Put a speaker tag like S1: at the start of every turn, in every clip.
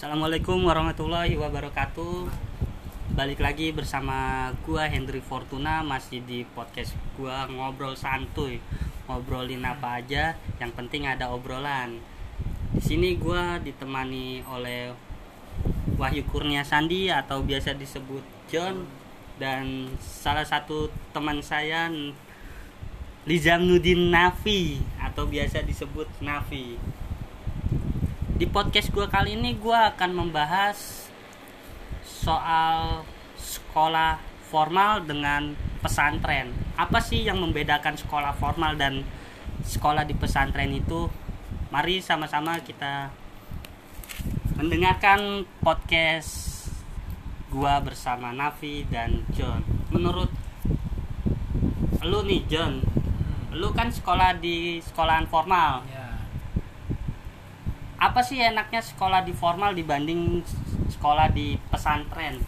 S1: Assalamualaikum warahmatullahi wabarakatuh. Balik lagi bersama gua Hendry Fortuna masih di podcast gua ngobrol santuy. Ngobrolin apa aja, yang penting ada obrolan. Di sini gua ditemani oleh Wahyu Kurnia Sandi atau biasa disebut John dan salah satu teman saya Lizamnudin Nafi atau biasa disebut Nafi di podcast gue kali ini gue akan membahas soal sekolah formal dengan pesantren. Apa sih yang membedakan sekolah formal dan sekolah di pesantren itu? Mari sama-sama kita mendengarkan podcast gue bersama Nafi dan John. Menurut lu nih John lu kan sekolah di sekolahan formal.
S2: Ya,
S1: apa sih enaknya sekolah di formal dibanding sekolah di pesantren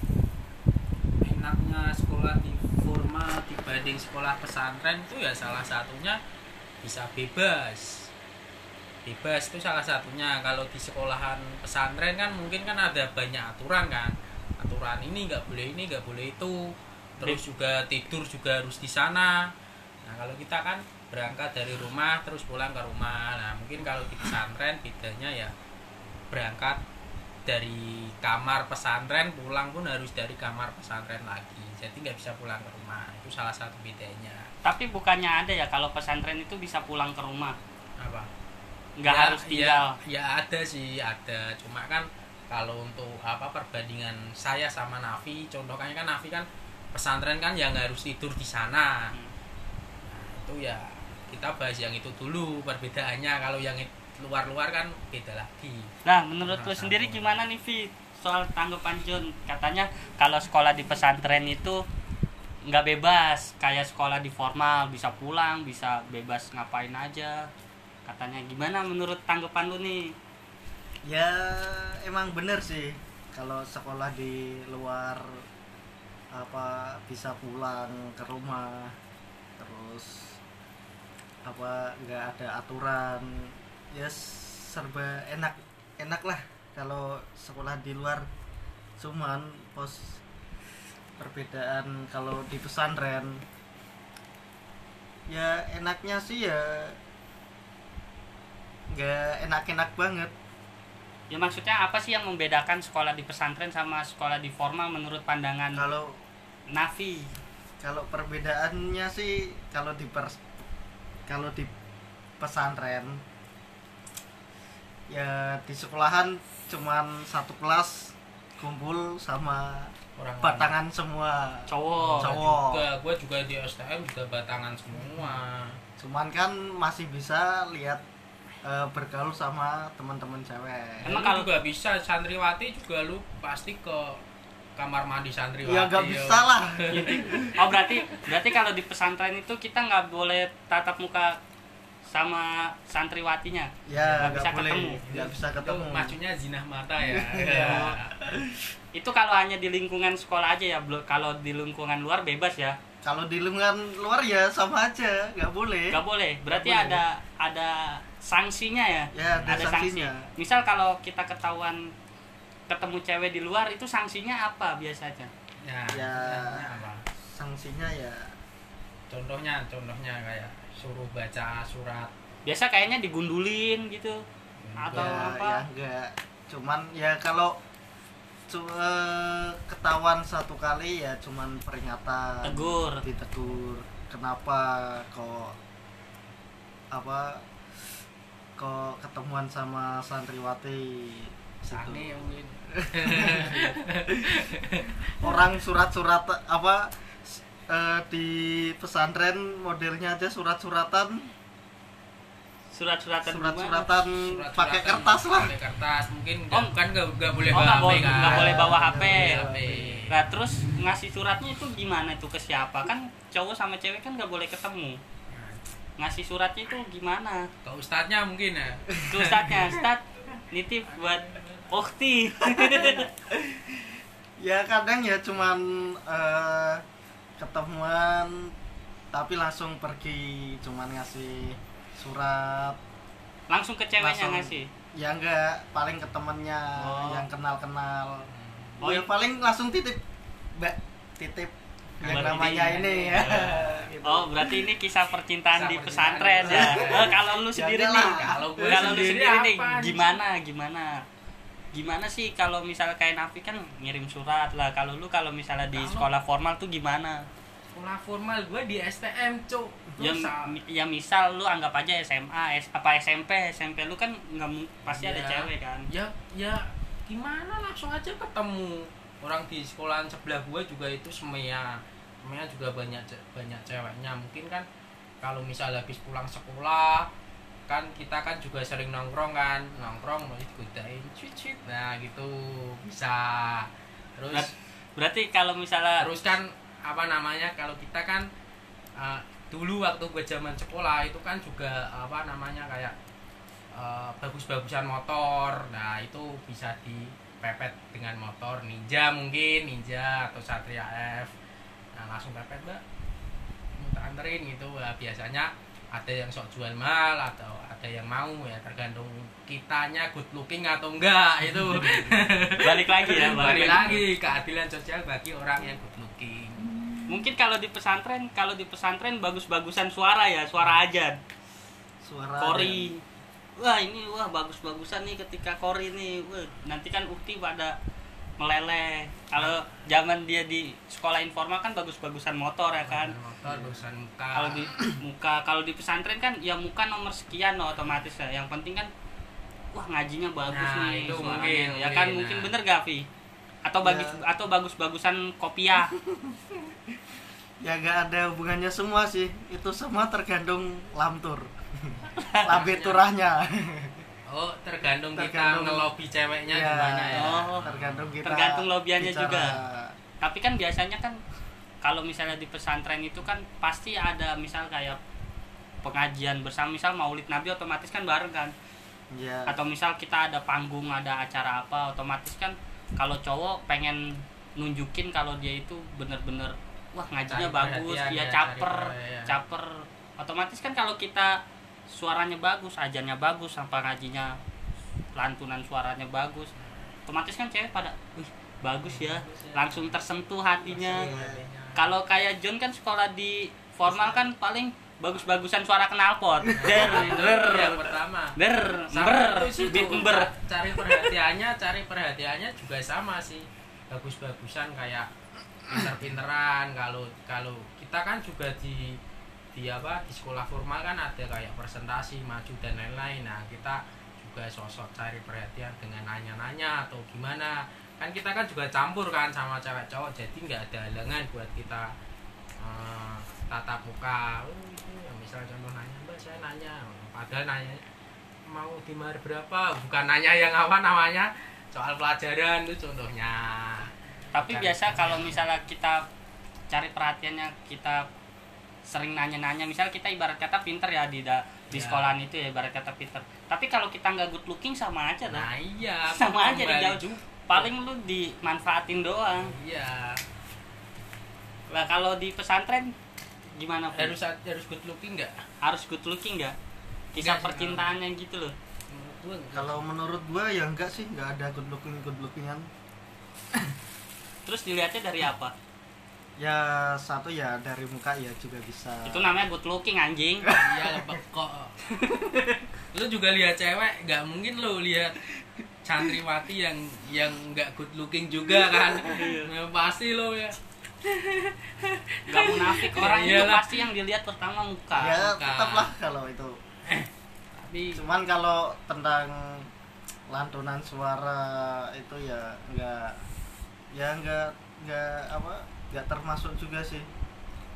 S2: enaknya sekolah di formal dibanding sekolah pesantren itu ya salah satunya bisa bebas. Bebas itu salah satunya. Kalau di sekolahan pesantren kan mungkin kan ada banyak aturan kan. Aturan ini nggak boleh ini nggak boleh itu. Terus juga tidur juga harus di sana. Nah kalau kita kan berangkat dari rumah terus pulang ke rumah. Nah mungkin kalau di pesantren bedanya ya berangkat dari kamar pesantren pulang pun harus dari kamar pesantren lagi. Jadi nggak bisa pulang ke rumah. Itu salah satu bedanya.
S1: Tapi bukannya ada ya kalau pesantren itu bisa pulang ke rumah?
S2: Apa?
S1: Nggak
S2: Ya,
S1: harus tinggal?
S2: ya, ya ada sih ada. Cuma kan kalau untuk apa perbandingan saya sama Nafi contohnya kan Nafi kan pesantren kan yang harus tidur di sana.
S1: Hmm.
S2: nah, itu ya kita bahas yang itu dulu perbedaannya. Kalau yang luar-luar kan beda lagi.
S1: Nah menurut
S2: Nah,
S1: lu sendiri gimana nih Vi soal tanggapan John katanya kalau sekolah di pesantren itu nggak bebas. Kayak sekolah di formal bisa pulang bisa bebas ngapain aja. Katanya gimana menurut tanggapan lu nih?
S3: Ya emang bener sih. Kalau sekolah di luar apa bisa pulang ke rumah terus apa nggak ada aturan ya serba enak enak lah kalau sekolah di luar. Cuman pos perbedaan kalau di pesantren ya enaknya sih ya nggak enak-enak banget.
S1: Ya maksudnya apa sih yang membedakan sekolah di pesantren sama sekolah di formal menurut pandangan
S3: kalau
S1: Nafi?
S3: kalau perbedaannya sih kalau di pers kalau di pesantren ya di sekolahan cuman satu kelas kumpul sama
S2: orang
S3: batangan semua.
S1: Cowok
S3: Cowok.
S2: juga. Gue juga di STM juga batangan semua.
S3: Cuman kan masih bisa lihat eh, bergaul sama teman-teman cewek.
S1: Emang
S2: Emang
S1: kalau-
S2: juga bisa santriwati juga lu pasti ke kamar mandi santriwati.
S3: ya nggak bisa lah.
S1: Oh berarti berarti kalau di pesantren itu kita nggak boleh tatap muka sama santriwatinya?
S3: Ya
S1: Nggak bisa
S3: boleh.
S1: ketemu.
S3: nggak bisa
S2: Itu
S3: ketemu.
S2: majunya zinah mata ya.
S3: Iya.
S1: itu kalau hanya di lingkungan sekolah aja ya kalau di lingkungan luar bebas ya?
S3: Kalau di lingkungan luar ya sama aja. Nggak boleh.
S1: Nggak boleh? Berarti
S3: Nggak boleh.
S1: ada ada sanksinya ya?
S3: Ya ada, sanksinya.
S1: Misal kalau kita ketahuan ketemu cewek di luar itu sanksinya apa biasanya?
S3: Ya.
S2: zinahnya apa?
S3: sanksinya ya.
S2: Contohnya, contohnya kayak suruh baca surat.
S1: Biasa kayaknya digundulin gitu atau
S3: ya,
S1: apa?
S3: ya enggak. Cuman ya kalau cu- eh, ketahuan satu kali ya cuman peringatan.
S1: Tegur
S3: ditegur. Kenapa kok apa kok ketemuan sama santriwati? Gitu.
S2: mungkin.
S3: orang surat-surat apa eh, di pesantren modelnya aja surat-suratan
S1: surat-suratan
S3: surat-suratan pakai kertas lah
S2: Pakai kertas mungkin
S1: Oh.
S2: kan nggak nggak boleh
S1: Oh,
S2: bawa HP
S1: boleh-
S2: kan.
S1: nggak boleh bawa HP. Nah terus ngasih suratnya itu gimana itu ke siapa kan cowok sama cewek kan nggak boleh ketemu ngasih suratnya itu gimana
S2: Ke ustadznya mungkin ya.
S1: itu ustadznya ustad nitip buat ukti
S3: ya kadang ya cuman eh, ketemuan tapi langsung pergi cuman ngasih surat
S1: langsung ke ceweknya
S3: Langsung.
S1: ngasih
S3: ya enggak paling ke temennya
S1: Oh.
S3: yang kenal-kenal
S1: Oh,
S3: ya paling langsung titip mbak titip yang
S1: Buat
S3: namanya
S1: ini.
S3: ini ya Gitu.
S1: Oh, berarti ini kisah percintaan
S2: Kisah
S1: di pesantren ya. Oh, kalau lu sendiri
S3: Jangan
S1: nih.
S2: Kalau gue
S1: kalau lu
S2: sendiri
S1: sendiri nih gimana gimana? Gimana sih kalau misalnya kayak Nafi kan ngirim surat lah. Kalau lu kalau misalnya di sekolah formal tuh gimana?
S2: sekolah formal gue di STM cuk
S1: Ya,
S2: Terus, ah,
S1: ya misal lu anggap aja SMA, S, apa SMP, SMP lu kan nggak pasti ada
S2: Ya.
S1: cewek kan.
S2: ya ya gimana langsung aja ketemu orang di sekolahan sebelah gua juga itu semea semea juga banyak banyak ceweknya mungkin kan kalau misal habis pulang sekolah kan kita kan juga sering nongkrong kan nongkrong mau digodain cuit cuit nah gitu bisa. Terus
S1: Berat- Berarti kalau misalnya
S2: terus kan apa namanya kalau kita kan uh, dulu waktu gue zaman sekolah itu kan juga apa namanya kayak uh, bagus-bagusan motor nah itu bisa dipepet dengan motor ninja mungkin ninja atau satria F. Nah langsung pepet mbak. Minta anterin gitu Nah, biasanya ada yang sok jual mahal atau ada yang mau ya tergantung kitanya good looking atau enggak itu
S1: balik lagi ya,
S2: balik lagi keadilan sosial bagi orang yang good looking
S1: Mungkin kalau di pesantren, kalau di pesantren bagus-bagusan suara ya, suara aja.
S3: suara
S1: Kori. Wah, ini wah bagus-bagusan nih ketika Kori nih. Wah, nanti kan ukti pada meleleh. Kalau zaman dia di sekolah informal kan bagus-bagusan motor ya kan.
S2: motor urusan muka
S1: Kalau di muka, kalau di pesantren kan ya muka nomor sekian no, otomatis ya. Yang penting kan wah ngajinya bagus
S2: Nah,
S1: nih
S2: itu
S1: suaranya.
S2: mungkin,
S1: ya kan
S2: mungkin,
S1: mungkin
S2: nah.
S1: bener gak Vi? Atau bagus
S3: Ya.
S1: atau bagus-bagusan kopiah.
S3: ya nggak ada hubungannya semua sih itu semua tergantung lamtur lambe turahnya
S2: oh tergantung, kita
S3: Tergantung-
S2: ngelobi ceweknya
S3: Ya,
S2: gimana ya
S1: Oh.
S3: tergantung kita
S1: Tergantung lobiannya
S3: bicara.
S1: juga. Tapi kan biasanya kan kalau misalnya di pesantren itu kan pasti ada misal kayak pengajian bersama misal maulid nabi otomatis kan bareng kan
S3: ya
S1: atau misal kita ada panggung ada acara apa otomatis kan kalau cowok pengen nunjukin kalau dia itu bener-bener wah ngajinya
S2: Cari
S1: bagus dia
S2: ya,
S1: caper
S2: per- ya.
S1: caper otomatis kan kalau kita suaranya bagus ajannya bagus sampai ngajinya lantunan suaranya bagus. Otomatis kan cewek pada wih bagus ya. Langsung tersentuh hatinya. Kalau kayak John kan sekolah di formal kan paling bagus-bagusan suara knalpot. Der der.
S2: Yang pertama.
S1: Der
S2: tuh,
S1: ember
S2: ca- cari perhatiannya cari perhatiannya juga sama sih. Bagus-bagusan kayak pinter-pinteran. Kalau kalau kita kan juga di di apa di sekolah formal kan ada kayak presentasi maju dan lain-lain. Nah kita juga sosok cari perhatian dengan nanya-nanya atau gimana. Kan kita kan juga campur kan sama cewek cowok jadi nggak ada halangan buat kita eh, tatap muka. Oh itu ya misal contoh nanya mbak saya nanya. Padahal nanya mau dimar berapa? Bukan nanya yang apa namanya soal pelajaran itu contohnya.
S1: Tapi
S2: Cari
S1: biasa kalau
S2: perhatian.
S1: misalnya kita cari perhatiannya kita sering nanya-nanya. Misal kita ibarat kata pinter ya di da- di
S2: Ya.
S1: sekolahan itu ya ibarat kata pinter. Tapi kalau kita nggak good looking sama aja lah
S2: nah iya
S1: sama aja
S2: kembali
S1: dijauh.
S2: juga.
S1: paling lu dimanfaatin doang.
S2: Iya.
S1: Lah kalau di pesantren gimana Fu?
S2: harus harus good looking nggak?
S1: Harus good looking nggak? Kisah percintaannya gitu loh.
S3: kalau menurut gua ya enggak sih nggak ada good looking good lookingan.
S1: Terus dilihatnya dari apa
S3: ya satu ya dari muka ya juga bisa.
S1: Itu namanya good looking anjing.
S2: Iya lepek kok. Lu juga lihat cewek nggak mungkin lu lihat santriwati yang yang nggak good looking juga kan. Ya, pasti lo ya.
S1: Nggak munafik orang itu
S2: Iyalah.
S1: pasti yang dilihat pertama muka.
S3: Ya
S2: muka.
S3: tetaplah kalau itu.
S2: Tapi
S3: cuman kalau tentang lantunan suara itu ya enggak ya enggak enggak apa enggak termasuk juga sih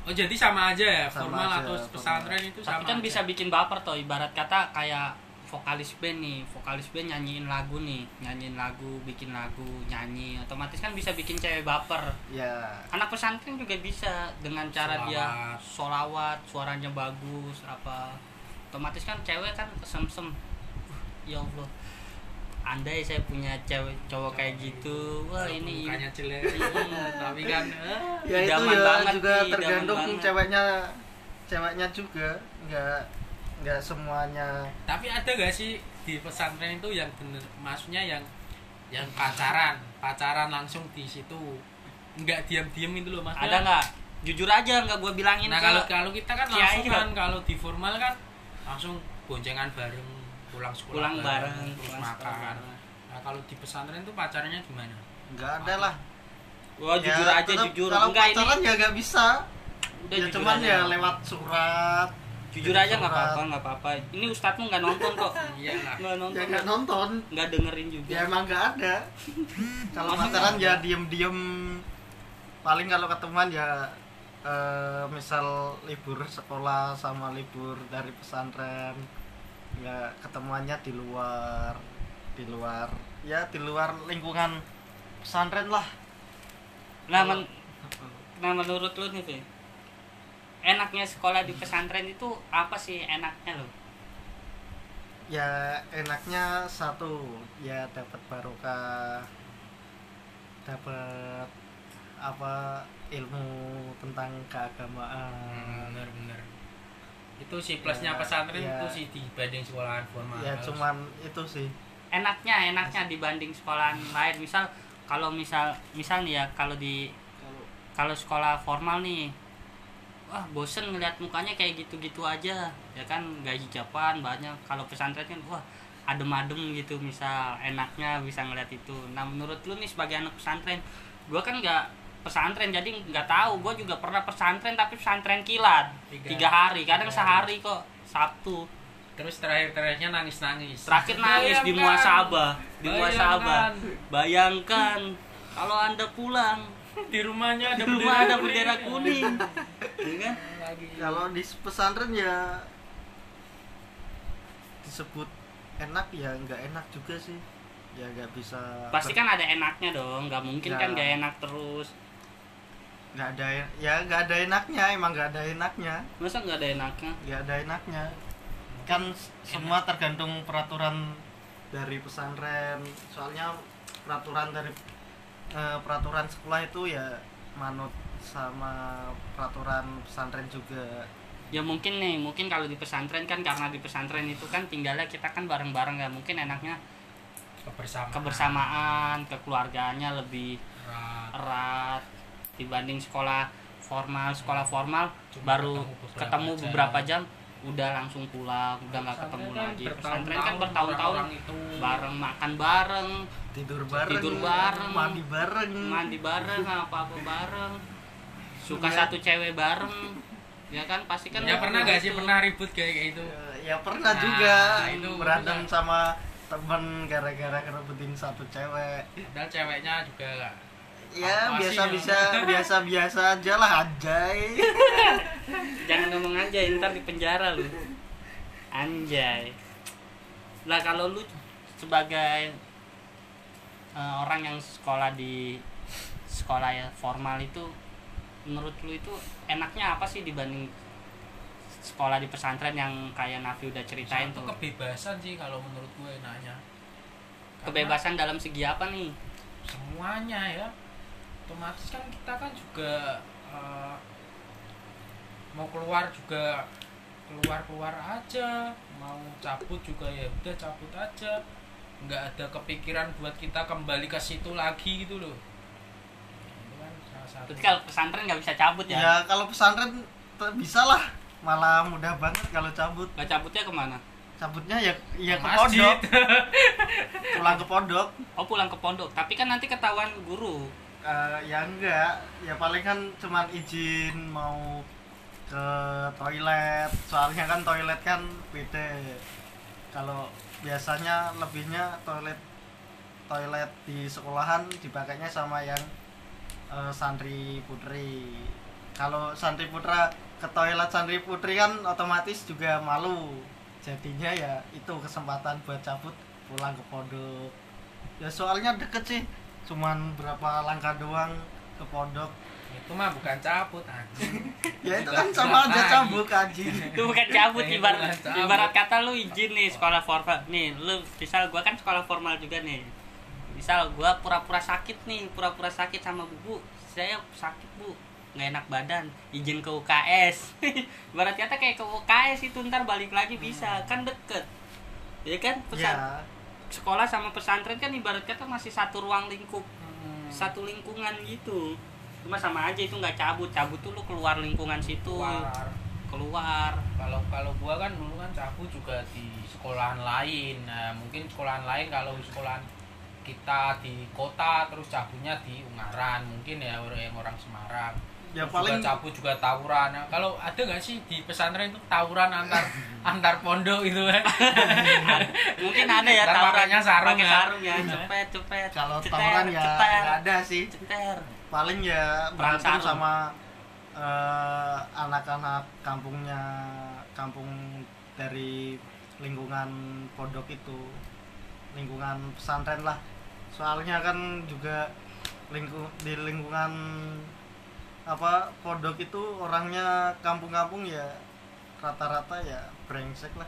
S2: oh jadi sama aja ya
S3: Sama
S2: formal
S3: aja,
S2: atau
S3: formal.
S2: pesantren itu
S1: tapi
S2: sama
S1: kan
S2: aja.
S1: bisa bikin baper tuh ibarat kata kayak vokalis band nih vokalis band nyanyiin lagu nih nyanyiin lagu bikin lagu nyanyi otomatis kan bisa bikin cewek baper
S3: ya
S1: anak pesantren juga bisa dengan cara dia
S2: Solawat.
S1: solawat suaranya bagus apa otomatis kan cewek kan kesemsem "Uh, ya allah andai saya punya cewek cowok kayak gitu wah ini
S2: mukanya jelek. Tapi kan eh,
S3: ya itu ya
S1: banget
S3: juga
S1: nih,
S3: tergantung
S1: banget.
S3: ceweknya ceweknya juga. Enggak nggak semuanya.
S2: Tapi ada gak sih di pesantren itu yang bener maksudnya yang yang pacaran pacaran langsung di situ? Nggak diam-diam itu loh maksudnya.
S1: Ada nggak? Jujur aja nggak gue bilangin
S2: nah kalau kalau kita kan langsung
S1: kan.
S2: kan. kalau di formal kan langsung boncengan bareng pulang sekolah
S1: pulang bareng
S2: terus
S1: pulang sekolah
S2: makan
S1: bareng.
S2: nah kalau di pesantren tuh pacarnya gimana?
S3: Nggak ada lah.
S1: Wah
S3: Ya,
S1: jujur aja
S3: tetap
S1: jujur.
S3: kalau
S1: enggak ini
S3: pacaran ya nggak bisa.
S1: Udah
S3: ya cuman
S1: aja.
S3: ya lewat surat.
S1: Jujur aja nggak apa-apa nggak apa-apa. Ini ustadzmu nggak nonton kok.
S2: Iya lah.
S1: Nggak nonton.
S3: Ya nggak nonton.
S1: Nggak dengerin juga.
S3: Ya emang nggak ada. Kalau pacaran ya
S1: ada?
S3: diem diem paling kalau ketemuan ya eh, misal libur sekolah sama libur dari pesantren ya ketemuannya di luar di luar ya di luar lingkungan pesantren lah.
S1: Nah, men- nah menurut lu nih Fi, enaknya sekolah di pesantren itu apa sih enaknya lo
S3: ya enaknya satu ya dapat barokah dapat apa ilmu tentang keagamaan
S2: itu sih plusnya
S3: Ya,
S2: pesantren
S3: ya.
S2: itu sih dibanding sekolahan formal.
S3: Ya cuman itu sih.
S1: Enaknya enaknya dibanding sekolahan lain. Misal kalau misal misal nih ya kalau di kalau sekolah formal nih wah bosen ngeliat mukanya kayak gitu-gitu aja. Ya kan gak hijaban banyak. Kalau pesantren kan wah adem-adem gitu misal enaknya bisa ngeliat itu. Nah menurut lu nih sebagai anak pesantren gua kan nggak pesantren jadi nggak tahu. Gua juga pernah pesantren tapi pesantren kilat.
S2: Tiga-
S1: tiga hari kadang
S2: tiga
S1: sehari kok. Sabtu.
S2: Terus terakhir-terakhirnya nangis-nangis.
S1: Terakhir nangis di
S2: Bayangkan.
S1: muasabah di muasabah.
S2: Bayangkan.
S1: kalau anda pulang.
S2: Di rumahnya ada
S1: di rumah ada
S2: bendera
S1: bendera kuning. Ya kan?
S2: Lagi.
S3: Kalau di pesantren ya disebut enak ya nggak enak juga sih. Ya nggak bisa
S1: pasti kan ada enaknya dong. Nggak mungkin
S3: Ya.
S1: kan nggak enak terus
S3: nggak ada ya nggak ada enaknya emang nggak ada enaknya.
S1: Masa nggak ada enaknya?
S3: Nggak ada enaknya. Kan semua tergantung peraturan dari pesantren. Soalnya peraturan dari eh, peraturan sekolah itu ya manut sama peraturan pesantren juga.
S1: Ya mungkin nih mungkin kalau di pesantren kan karena di pesantren itu kan tinggalnya kita kan bareng-bareng ya mungkin enaknya
S2: kebersamaan.
S1: kebersamaan kekeluargaannya lebih
S2: Erat.
S1: erat dibanding sekolah formal sekolah formal
S2: Cuma
S1: baru
S2: ketemu
S1: ketemu
S2: beberapa
S1: beberapa, jam udah langsung pulang udah nggak ketemu
S2: kan
S1: lagi. Pesantren
S2: bertahun-tahun
S1: kan bertahun-tahun bareng makan bareng
S3: tidur bareng.
S1: Tidur bareng.
S3: mandi bareng.
S1: mandi bareng apa apa bareng suka
S3: Ya.
S1: satu cewek bareng ya kan? Pasti kan
S2: ya pernah gak sih?
S1: Gitu.
S2: pernah ribut kayak kayak itu
S3: Ya, ya pernah
S2: Nah,
S3: juga.
S2: itu
S3: berantem sama temen gara-gara ngerebutin satu cewek.
S2: Padahal ceweknya juga gak
S3: ya biasa bisa biasa biasa aja lah anjay.
S1: Jangan ngomong anjay ntar di penjara lu. Anjay. Lah kalau lu sebagai eh, orang yang sekolah di sekolah ya formal itu menurut lu itu enaknya apa sih dibanding sekolah di pesantren yang kayak Nafi udah ceritain
S2: Satu
S1: tuh?
S2: kebebasan sih kalau menurut gue enaknya. Karena
S1: kebebasan dalam segi apa nih?
S2: Semuanya ya otomatis kan kita kan juga eh, mau keluar juga keluar keluar aja mau cabut juga ya udah cabut aja nggak ada kepikiran buat kita kembali ke situ lagi gitu loh itu kan salah satu
S1: Berarti kalau pesantren nggak bisa cabut ya?
S3: ya kalau pesantren bisa lah malah mudah banget kalau cabut
S1: Nggak cabutnya ke mana?
S3: cabutnya ya ya ke
S2: Masjid.
S3: pondok pulang ke pondok
S1: Oh pulang ke pondok. Tapi kan nanti ketahuan guru.
S3: Eh, ya enggak. Ya paling kan cuman izin mau ke toilet. Soalnya kan toilet kan beda. Kalau biasanya lebihnya toilet toilet di sekolahan dipakainya sama yang eh, santri putri. Kalau santri putra ke toilet santri putri kan otomatis juga malu. Jadinya ya itu kesempatan buat cabut pulang ke pondok. Ya soalnya deket sih cuman berapa langkah doang ke pondok?
S2: Itu mah bukan cabut anjing.
S3: Ya itu kan sama aja cabut anjing.
S1: Itu bukan cabut
S2: Itu
S1: ibarat ibarat kata lu izin nih sekolah formal. Nih, lu misal gua kan sekolah formal juga nih. Misal gua pura-pura sakit nih, pura-pura sakit sama bu, Bu, saya sakit, Bu. nggak enak badan izin ke UKS barat kata kayak ke UKS itu ntar balik lagi bisa kan deket. Ya kan? Pesan.
S3: Ya
S1: sekolah sama pesantren kan ibarat kata masih satu ruang lingkup
S2: Hmm.
S1: satu lingkungan gitu. Cuma sama aja itu nggak cabut cabut tuh lu keluar lingkungan situ.
S2: Keluar.
S1: keluar.
S2: Kalau kalau gua kan dulu kan cabut juga di sekolahan lain. Nah mungkin sekolahan lain kalau sekolahan kita di kota terus cabutnya di Ungaran mungkin ya orang orang Semarang
S3: ya paling
S2: juga cabut juga tawuran. Nah, kalau ada nggak sih di pesantren itu tawuran antar antar pondok itu kan
S1: mungkin ada ya
S2: Ntar
S1: tawuran.
S2: pakainya sarung ya.
S1: sarung ya. Cepet cepet.
S3: Kalau tawuran ya
S1: ceter,
S3: nggak ada sih.
S1: Ceter
S3: paling ya berantem sama eh, anak-anak kampungnya kampung dari lingkungan pondok itu. Lingkungan pesantren lah. Soalnya kan juga lingkung di lingkungan apa pondok itu orangnya kampung-kampung ya rata-rata ya brengsek lah.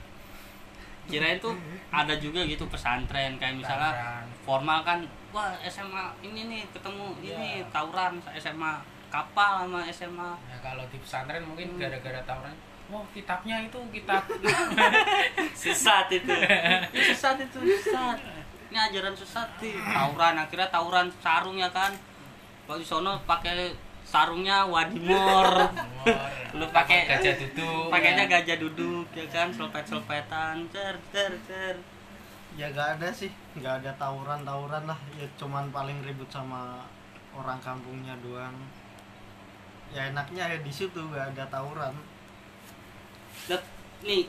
S1: Kirain tuh ada juga gitu pesantren kayak misalnya formal kan wah SMA ini nih ketemu ini
S2: Iya.
S1: tawuran SMA kapal sama SMA
S2: Nah, kalau di pesantren mungkin
S1: Hmm.
S2: gara-gara tawuran. Wah kitabnya itu kitab.
S1: Sesat itu. Sesat itu sesat. Ini ajaran sesat sih. Tawuran akhirnya tawuran sarung ya kan. Kalau di sono pakai sarungnya wadimor. Lu pakai-
S2: gajah duduk
S1: pakainya
S2: ya.
S1: gajah duduk ya kan? Selpet selpetan cer cer cer.
S3: Ya gak ada sih. Nggak ada tawuran-tawuran lah. Ya cuman paling ribut sama orang kampungnya doang. Ya enaknya ya di situ gak ada tawuran.
S1: Lihat, nih.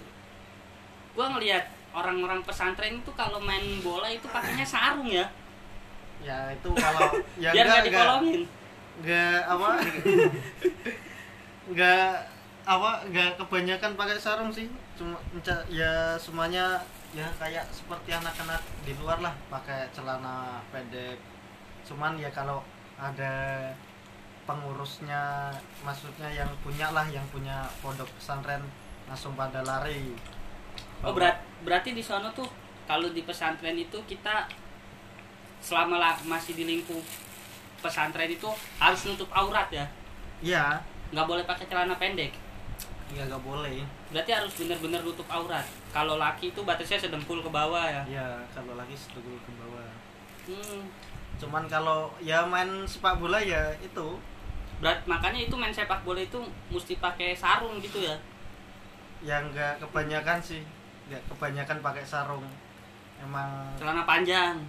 S1: Gua ngelihat orang-orang pesantren itu kalau main bola itu pakainya sarung ya?
S3: Ya itu kalau ya
S1: biar nggak
S3: enggak enggak enggak apa enggak apa enggak kebanyakan pakai sarung sih. Cuma ya semuanya ya kayak seperti anak-anak di luar lah pakai celana pendek. Cuman ya kalau ada pengurusnya maksudnya yang punya lah yang punya pondok pesantren langsung pada lari.
S1: Oh berat berarti di sono tuh kalau di pesantren itu kita selama la- masih di lingkup pesantren itu harus nutup aurat ya?
S3: Iya.
S1: Nggak boleh pakai celana pendek?
S3: Iya gak boleh.
S1: Berarti harus bener-bener nutup aurat. Kalau laki itu batasnya sedempul ke bawah ya?
S3: Iya kalau lagi sedulur ke bawah.
S1: Hmm.
S3: cuman kalau ya main sepak bola ya itu.
S1: Berat makanya itu main sepak bola itu mesti pakai sarung gitu ya?
S3: Yang enggak kebanyakan sih. Enggak kebanyakan pakai sarung. Emang
S1: celana panjang?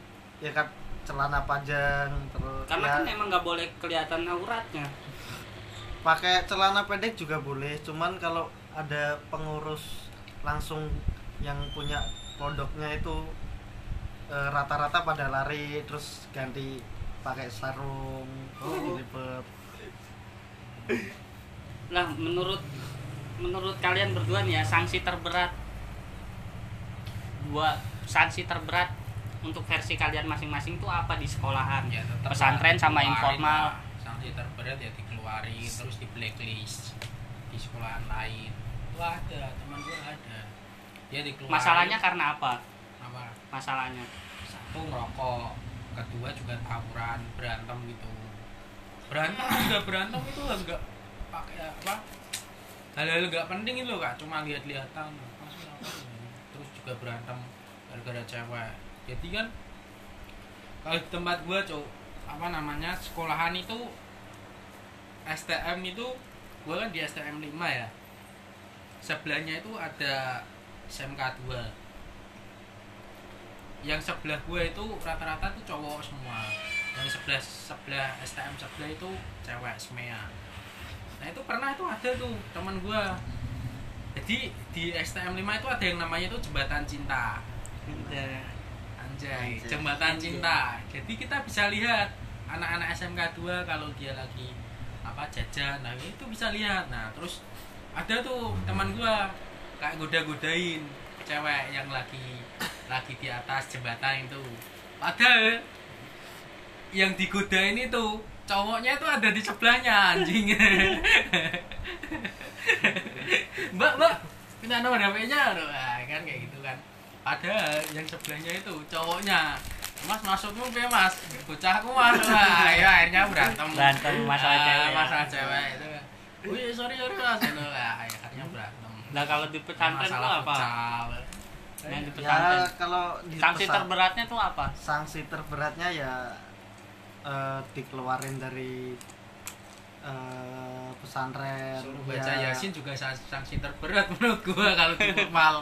S3: ya kan celana panjang terus
S1: karena
S3: ya.
S1: kan emang nggak boleh kelihatan auratnya.
S3: Pakai celana pendek juga boleh cuman kalau ada pengurus langsung yang punya pondoknya itu eh, rata-rata pada lari terus ganti pakai sarung
S1: Oh. Nah, menurut menurut kalian berdua nih ya, sanksi terberat. Dua sanksi terberat untuk versi kalian masing-masing tuh apa di sekolahan?
S2: ya
S1: Pesantren sama informal.
S2: lah. sanksi terberat ya dikeluarin terus di blacklist di sekolahan lain. Itu ada teman gue ada. Dia dikeluarin.
S1: Masalahnya karena apa?
S2: apa?
S1: Masalahnya.
S2: satu ngerokok. Kedua juga tawuran berantem gitu. Berantem juga berantem itu enggak pakai apa? Hal-hal nggak penting itu kak. Cuma lihat-lihatan. Terus juga berantem gara-gara cewek jadi kan kalau di tempat gua cowok apa namanya sekolahan itu STM itu gua kan di STM 5 ya. Sebelahnya itu ada SMK 2 yang sebelah gue itu rata-rata tuh cowok semua. Yang sebelah sebelah STM sebelah itu cewek semua nah itu pernah itu ada tuh teman gue jadi di STM 5 itu ada yang namanya itu jembatan cinta anjay
S3: Anjay.
S2: jembatan cinta. Jadi kita bisa lihat anak-anak SMK 2 kalau dia lagi apa jajan nah itu bisa lihat. Nah terus ada tuh teman gua kayak goda-godain cewek yang lagi lagi di atas jembatan itu. Padahal yang digodain itu cowoknya itu ada di sebelahnya anjing. Mbak mbak minta nomor HP-nya ah, kan kayak gitu kan padahal yang sebelahnya itu cowoknya Mas maksudmu piye Mas? Bocahku Mas. Wah, ya akhirnya berantem.
S1: Berantem masalah
S2: Ah,
S1: cewek ya.
S2: Masalah cewek itu. Wih, sorry sorry Mas. Itu akhirnya berantem.
S1: Nah kalau di pesantren itu
S2: Masalah
S1: apa? Yang di
S3: ya
S1: pesantren.
S3: kalau di
S1: Sanksi
S3: pesan-
S1: terberatnya tuh apa?
S3: sanksi terberatnya ya eh, dikeluarin dari eh, pesantren
S2: Suruh baca
S3: Ya,
S2: Yasin juga sa- sanksi terberat menurut gua kalau di formal.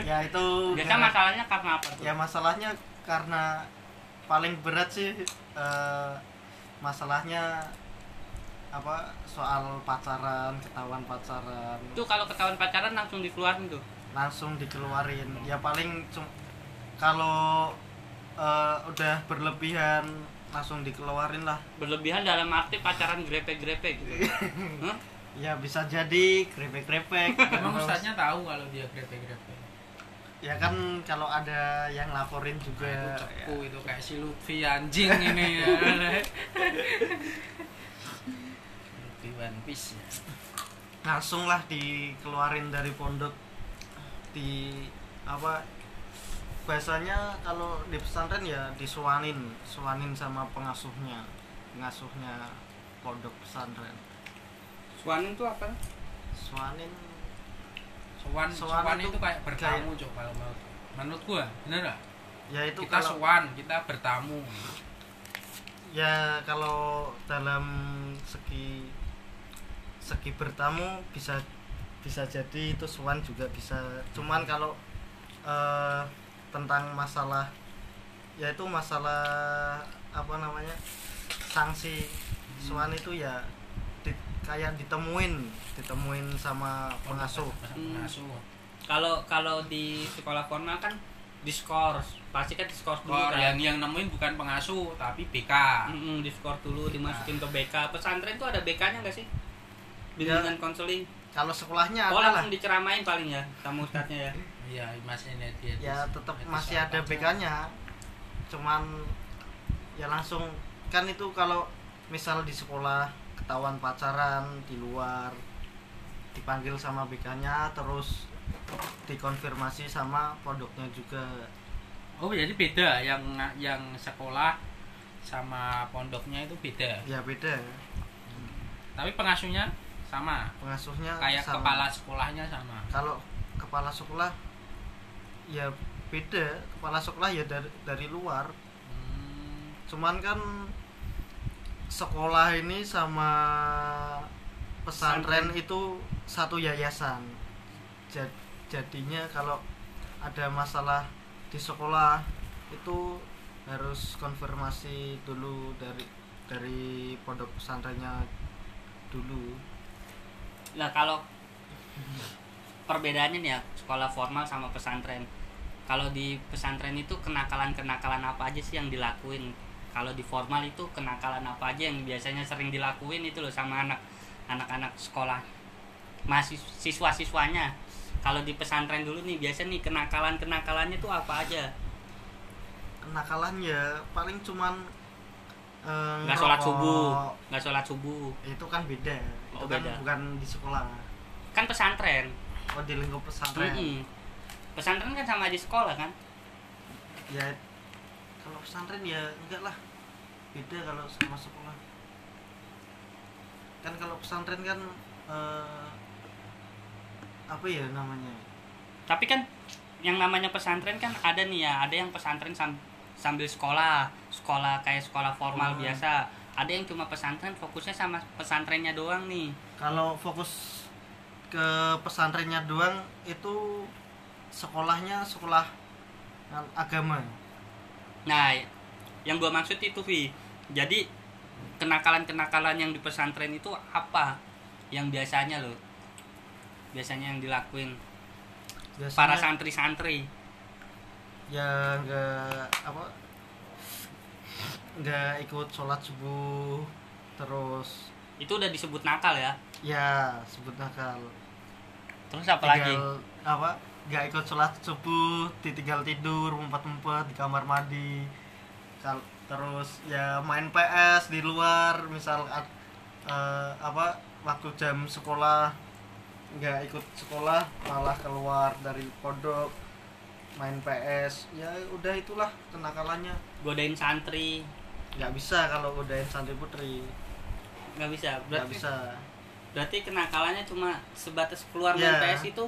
S3: ya itu
S1: Biasa
S3: gara-
S1: masalahnya karena apa tuh?
S3: ya masalahnya karena paling berat sih eh, masalahnya apa soal pacaran ketahuan pacaran
S1: Itu kalau ketahuan pacaran langsung dikeluarin tuh.
S3: langsung dikeluarin ya paling cum- kalau eh, udah berlebihan langsung dikeluarin lah
S1: Berlebihan dalam arti pacaran grepe-grepe gitu. Hah?
S3: ya bisa jadi krepek-krepek
S2: Emang ustaznya tahu kalau dia grepe-grepe.
S3: ya kan kalau ada yang laporin juga
S2: Nah, itu
S3: ya.
S2: itu kayak si Lutfi anjing ini ya. Lutfi One Piece ya.
S3: langsung lah dikeluarin dari pondok di apa biasanya kalau di pesantren ya disuanin suanin sama pengasuhnya pengasuhnya pondok pesantren
S1: Suanin tuh apa?
S3: suanin
S2: Sowan,
S3: Sowan
S2: sowan
S3: itu
S2: itu kayak bertamu kalau menurut menurut gua bener gak?
S3: ya itu
S2: kita
S3: kalau
S2: sowan kita bertamu
S3: ya kalau dalam segi segi bertamu bisa bisa jadi itu suan juga bisa cuman kalau eh, tentang masalah yaitu masalah apa namanya sanksi suan itu ya di- kayak ditemuin ditemuin sama pengasuh
S1: Hmm.
S2: pengasuh
S1: Kalau kalau di sekolah formal kan diskors, pasti kan diskors dulu
S2: Kor,
S1: kan.
S2: yang yang nemuin bukan pengasuh tapi BK
S1: Mm-mm, diskors dulu dimasukin ke BK. Pesantren tuh ada BK-nya nggak sih? Bimbingan konseling.
S3: kalau sekolahnya
S1: Oh
S3: ada lah
S1: langsung diceramain paling ya sama ustadznya ya.
S2: iya masih ini dia
S3: ya tetap masih ada. BK-nya cuman ya langsung kan itu kalau misal di sekolah ketahuan pacaran di luar dipanggil sama BK-nya terus dikonfirmasi sama pondoknya juga.
S2: Oh jadi beda yang yang sekolah sama pondoknya itu beda?
S3: Ya beda.
S2: Tapi pengasuhnya sama?
S3: Pengasuhnya
S2: kayak
S3: sama.
S2: kepala sekolahnya sama?
S3: Kalau kepala sekolah ya beda kepala sekolah ya dari dari luar.
S2: Hmm,
S3: cuman kan sekolah ini sama pesantren itu satu yayasan. Ja- jadinya kalau ada masalah di sekolah itu harus konfirmasi dulu dari dari pondok pesantrennya dulu.
S1: Nah kalau perbedaannya nih ya sekolah formal sama pesantren. Kalau di pesantren itu kenakalan-kenakalan apa aja sih yang dilakuin? Kalau di formal itu kenakalan apa aja yang biasanya sering dilakuin itu loh sama anak anak-anak sekolah masih siswa-siswanya. Kalau di pesantren dulu nih biasa nih kenakalan-kenakalannya tuh apa aja?
S3: kenakalan ya paling cuman eh,
S1: Nggak sholat
S3: ngerokok.
S1: subuh, nggak sholat subuh.
S3: itu kan beda
S1: Oh,
S3: itu kan
S1: beda.
S3: bukan di sekolah
S1: Kan pesantren.
S3: oh di lingkup pesantren
S1: Mm-mm. Pesantren kan sama di sekolah kan?
S3: ya kalau pesantren ya enggak lah. Beda kalau sama sekolah. Kan kalau pesantren kan eh, apa ya namanya?
S1: Tapi kan yang namanya pesantren kan ada nih ya ada yang pesantren sam- sambil sekolah sekolah kayak sekolah formal
S3: Hmm.
S1: biasa. Ada yang cuma pesantren fokusnya sama pesantrennya doang nih.
S3: Kalau fokus ke pesantrennya doang itu sekolahnya sekolah agama.
S1: Nah yang gua maksud itu Vi. Jadi kenakalan-kenakalan yang di pesantren itu apa yang biasanya loh? Biasanya yang dilakuin? Para
S3: biasanya
S1: santri-santri.
S3: Ya enggak apa enggak ikut sholat subuh terus
S1: itu udah disebut nakal ya?
S3: Ya sebut nakal.
S1: Terus apa lagi?
S3: Tinggal apa nggak ikut sholat subuh ditinggal tidur ngumpet-ngumpet di kamar mandi. Terus ya main PS di luar misal eh, apa waktu jam sekolah. Nggak ikut sekolah malah keluar dari pondok main PS ya udah itulah kenakalannya.
S1: Godain santri.
S3: Nggak bisa kalau godain santri putri.
S1: Nggak bisa
S3: nggak
S1: berarti
S3: bisa.
S1: berarti kenakalannya cuma sebatas keluar main
S3: Ya.
S1: PS itu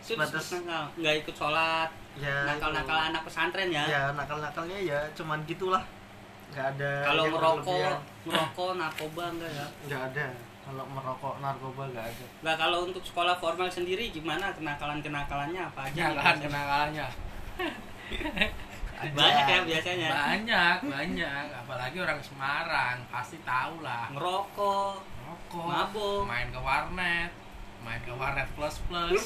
S1: disebut nakal nggak ikut sholat
S3: ya
S1: nakal nakal
S3: itu.
S1: anak pesantren ya,
S3: ya nakal nakalnya ya cuman gitulah. Nggak ada
S1: kalau merokok merokok narkoba enggak ya?
S3: Nggak ada. Kalau merokok narkoba nggak ada.
S1: Nah kalau untuk sekolah formal sendiri gimana? Kenakalan kenakalannya apa aja?
S2: Kenakalan
S1: biasanya?
S2: kenakalannya.
S1: Banyak ya biasanya.
S2: Banyak banyak. Apalagi orang Semarang pasti tahu lah.
S1: Ngerokok
S2: rokok
S1: Mabuk.
S2: main ke warnet main ke warnet plus plus.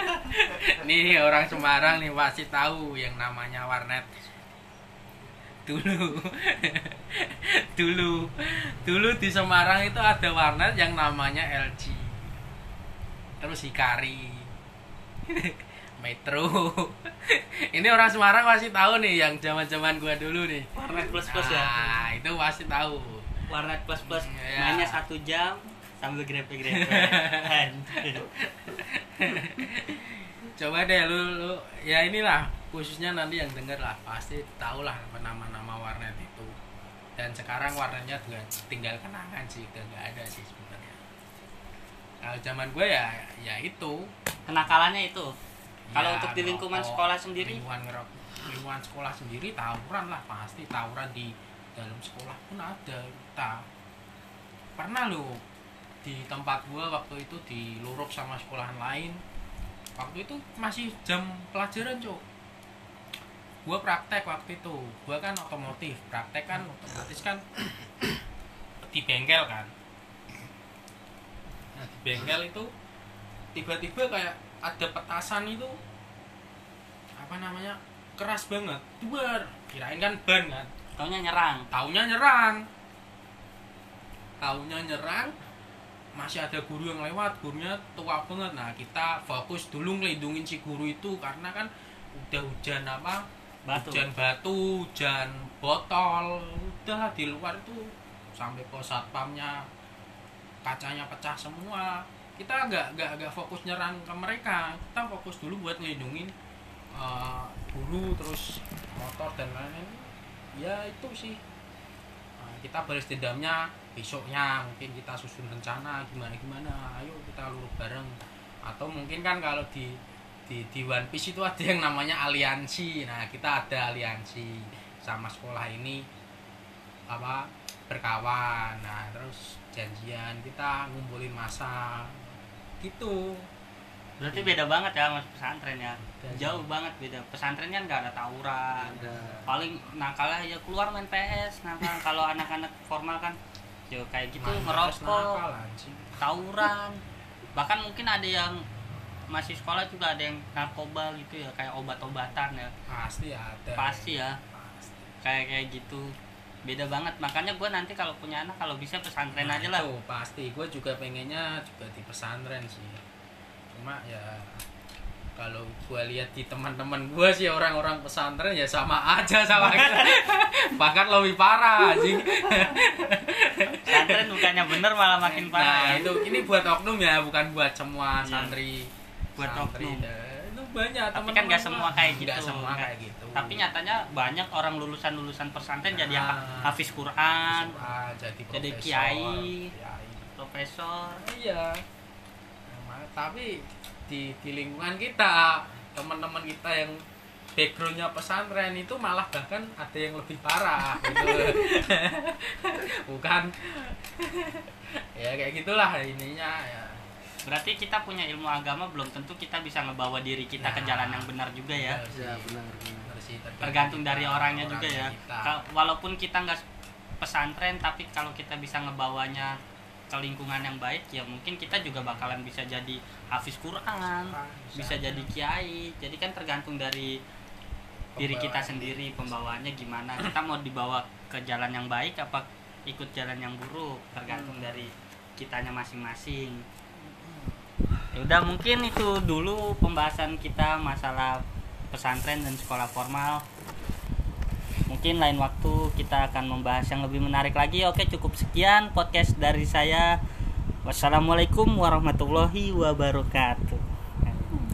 S2: Nih orang Semarang nih pasti tahu yang namanya warnet. Dulu. Dulu. Dulu di Semarang itu ada warnet yang namanya LG terus Hikari. Metro. Ini orang Semarang pasti tahu nih yang zaman zaman gua dulu nih.
S1: Warnet plus plus ya?
S2: Nah itu pasti tahu.
S1: Warnet plus plus.
S2: Iya.
S1: mainnya satu jam sambil grepe grepe
S2: coba deh lu, lu ya inilah khususnya nanti yang denger lah pasti tahu lah nama-nama warnet itu. Dan sekarang warnanya juga tinggal kenangan sih udah nggak ada sih sebenarnya. Kalau zaman gue ya ya itu.
S1: Kenakalannya itu? Kalau
S2: Ya,
S1: untuk di lingkungan
S2: ngerokok,
S1: sekolah sendiri?
S2: lingkungan ngerok- lingkungan sekolah sendiri tawuran lah pasti tawuran di dalam sekolah pun ada kita pernah lo di tempat gua waktu itu di Luruk sama sekolahan lain. Waktu itu masih jam pelajaran cok gua praktek waktu itu. Gua kan otomotif praktek kan otomatis kan di bengkel kan. Nah di bengkel itu tiba-tiba kayak ada petasan itu apa namanya keras banget. Duar kirain kan ban kan.
S1: Taunya nyerang.
S2: Taunya nyerang. Taunya nyerang masih ada guru yang lewat gurunya tua banget. Nah kita fokus dulu ngelindungin si guru itu karena kan udah hujan apa?
S1: Batu.
S2: Hujan batu hujan botol udah di luar itu sampai pos satpamnya kacanya pecah semua. Kita agak agak agak fokus nyerang ke mereka. Kita fokus dulu buat ngelindungin eh, guru terus motor dan lain-lain. Ya itu sih. Nah, kita balas dendamnya besoknya mungkin kita susun rencana gimana gimana ayo kita lurus bareng. Atau mungkin kan kalau di di di One Piece itu ada yang namanya aliansi. Nah kita ada aliansi sama sekolah ini apa berkawan. Nah terus janjian kita ngumpulin masa. Gitu.
S1: Berarti beda banget ya mas pesantren ya?
S2: Beda.
S1: jauh banget beda. Pesantren kan nggak ada tawuran.
S3: Ada
S1: paling nakalnya ya keluar main PS nakal kalau anak-anak formal kan ya kayak gitu
S2: Mana
S1: ngerokok tawuran. Bahkan mungkin ada yang masih sekolah juga ada yang narkoba gitu ya kayak obat-obatan ya.
S2: Pasti ada.
S1: Pasti ya.
S2: Pasti.
S1: kayak kayak gitu. Beda banget. Makanya gue nanti kalau punya anak kalau bisa pesantren
S2: Nah,
S1: aja lah.
S2: itu pasti. Gue juga pengennya juga di pesantren sih. Cuma ya kalau gue lihat di teman-teman gue sih orang-orang pesantren ya sama aja sama kita bahkan lebih parah anjing
S1: pesantren bukannya bener malah makin
S2: nah
S1: parah ya.
S2: itu ini buat oknum ya bukan buat semua
S1: Iya.
S2: santri
S1: Buat
S2: santri
S1: oknum.
S2: itu banyak
S1: Tapi
S2: teman-teman
S1: kan nggak semua kayak gitu.
S2: semua
S1: Nggak.
S2: kayak gitu
S1: tapi nyatanya banyak orang lulusan lulusan pesantren jadi
S2: Ah.
S1: hafiz Quran
S2: Ah, jadi
S1: jadi kiai.
S2: kiai.
S1: profesor
S2: iya tapi di di lingkungan kita teman-teman kita yang backgroundnya pesantren itu malah bahkan ada yang lebih parah gitu. Bukan. Ya kayak gitulah ininya ya.
S1: Berarti kita punya ilmu agama belum tentu kita bisa ngebawa diri kita ke
S2: Nah.
S1: jalan yang benar juga ya.
S3: ya benar benar.
S2: Sih,
S1: tergantung dari
S2: kita,
S1: orangnya juga ya.
S2: kita.
S1: Walaupun kita nggak pesantren tapi kalau kita bisa ngebawanya ke lingkungan yang baik ya mungkin kita juga bakalan bisa jadi hafiz Quran bisa. jadi kiai. Jadi kan tergantung dari diri kita sendiri pembawaannya gimana. Kita mau dibawa ke jalan yang baik apa ikut jalan yang buruk tergantung dari kitanya masing-masing. Ya udah mungkin itu dulu pembahasan kita masalah pesantren dan sekolah formal mungkin lain waktu kita akan membahas yang lebih menarik lagi. Oke cukup sekian podcast dari saya. Wassalamualaikum warahmatullahi wabarakatuh